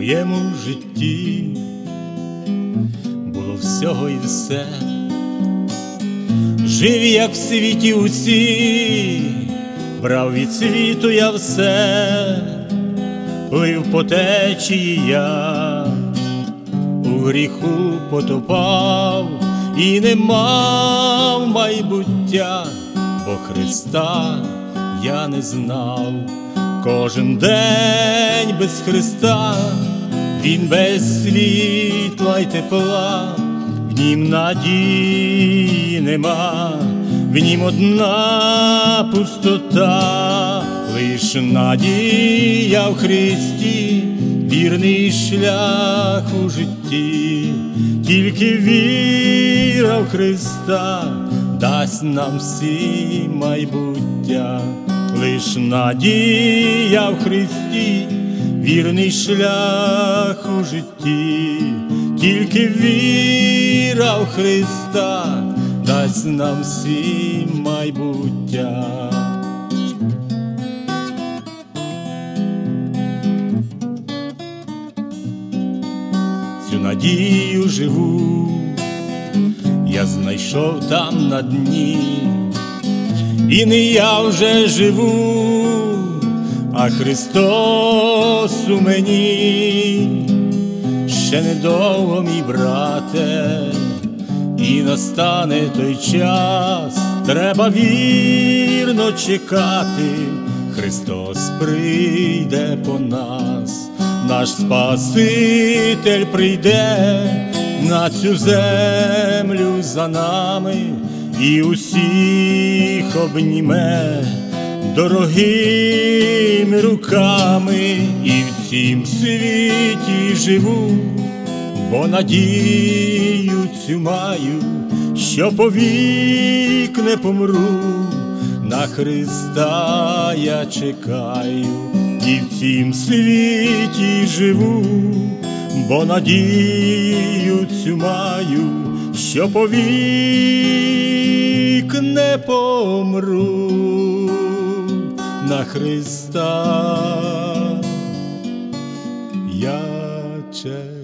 моєму житті. Було всього і все, жив, як в світі усі, брав від світу я все, плив по течії я, у гріху потопав і не мав майбуття, бо Христа я не знав. Кожен день без Христа, Він без світла й тепла, в нім надії нема, в нім одна пустота, лиш надія в Христі, вірний шлях у житті, тільки віра в Христа дасть нам всі майбуття. Лиш надія в Христі, вірний шлях у житті, тільки віра в Христа дасть нам всім майбуття. Цю надію живу, я знайшов там на дні. І не я вже живу, а Христос у мені, ще недовго, мій брате, і настане той час, треба вірно чекати, Христос прийде по нас, наш Спаситель прийде на цю землю за нами і усіх обніме дорогими руками, і в цім світі живу, бо надію цю маю, що повік не помру, на Христа я чекаю, і в цім світі живу, бо надію цю маю, що повік не помру на Христа я чекаю.